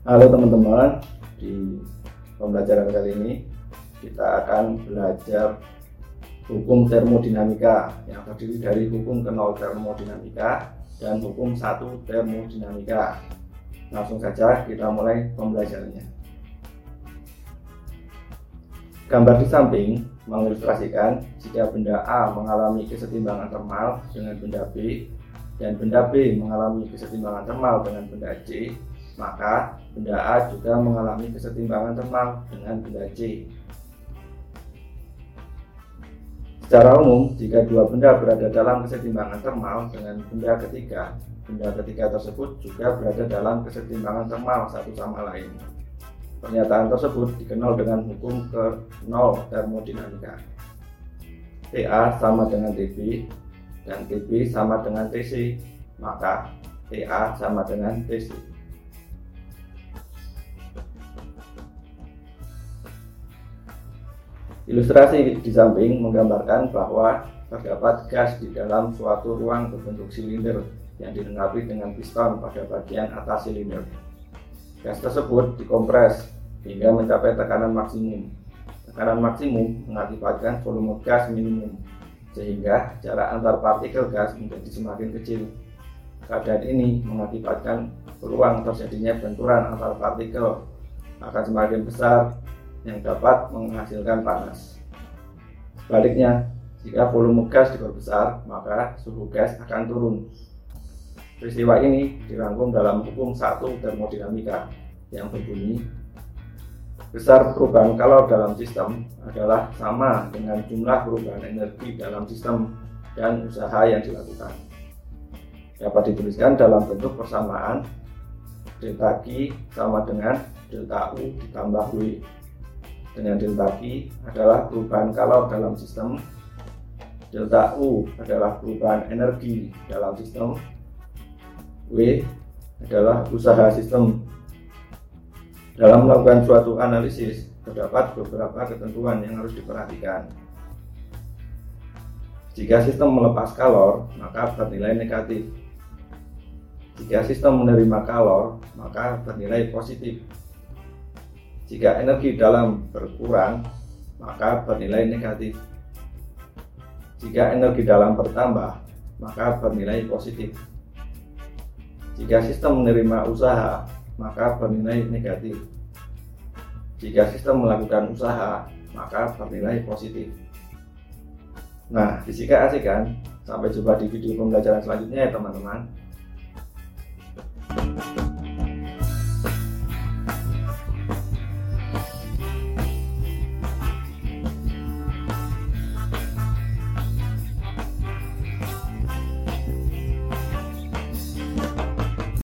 Halo teman-teman, di pembelajaran kali ini kita akan belajar hukum termodinamika yang terdiri dari hukum kenal termodinamika dan hukum satu termodinamika. Langsung saja kita mulai pembelajarannya. Gambar di samping mengilustrasikan jika benda A mengalami kesetimbangan termal dengan benda B dan benda B mengalami kesetimbangan termal dengan benda C, maka benda A juga mengalami kesetimbangan termal dengan benda C. Secara umum, jika dua benda berada dalam kesetimbangan termal dengan benda ketiga, benda ketiga tersebut juga berada dalam kesetimbangan termal satu sama lain. Pernyataan tersebut dikenal dengan hukum ke nol termodinamika. TA sama dengan TB dan TB sama dengan TC, maka TA sama dengan TC. Ilustrasi di samping menggambarkan bahwa terdapat gas di dalam suatu ruang berbentuk silinder yang dilengkapi dengan piston pada bagian atas silinder. Gas tersebut dikompres hingga mencapai tekanan maksimum. Tekanan maksimum mengakibatkan volume gas minimum sehingga jarak antar partikel gas menjadi semakin kecil. Keadaan ini mengakibatkan peluang terjadinya benturan antar partikel akan semakin besar yang dapat menghasilkan panas. Sebaliknya, jika volume gas diperbesar, maka suhu gas akan turun. Peristiwa ini dirangkum dalam hukum satu termodinamika yang berbunyi Besar perubahan kalor dalam sistem adalah sama dengan jumlah perubahan energi dalam sistem dan usaha yang dilakukan. Dapat dituliskan dalam bentuk persamaan delta Q sama dengan delta U ditambah W. Dengan delta adalah perubahan kalor dalam sistem, delta U adalah perubahan energi dalam sistem, W adalah usaha sistem dalam melakukan suatu analisis, terdapat beberapa ketentuan yang harus diperhatikan. Jika sistem melepas kalor, maka bernilai negatif. Jika sistem menerima kalor, maka bernilai positif. Jika energi dalam berkurang, maka bernilai negatif. Jika energi dalam bertambah, maka bernilai positif. Jika sistem menerima usaha, maka bernilai negatif. Jika sistem melakukan usaha, maka bernilai positif. Nah, disika asik kan? Sampai jumpa di video pembelajaran selanjutnya ya teman-teman.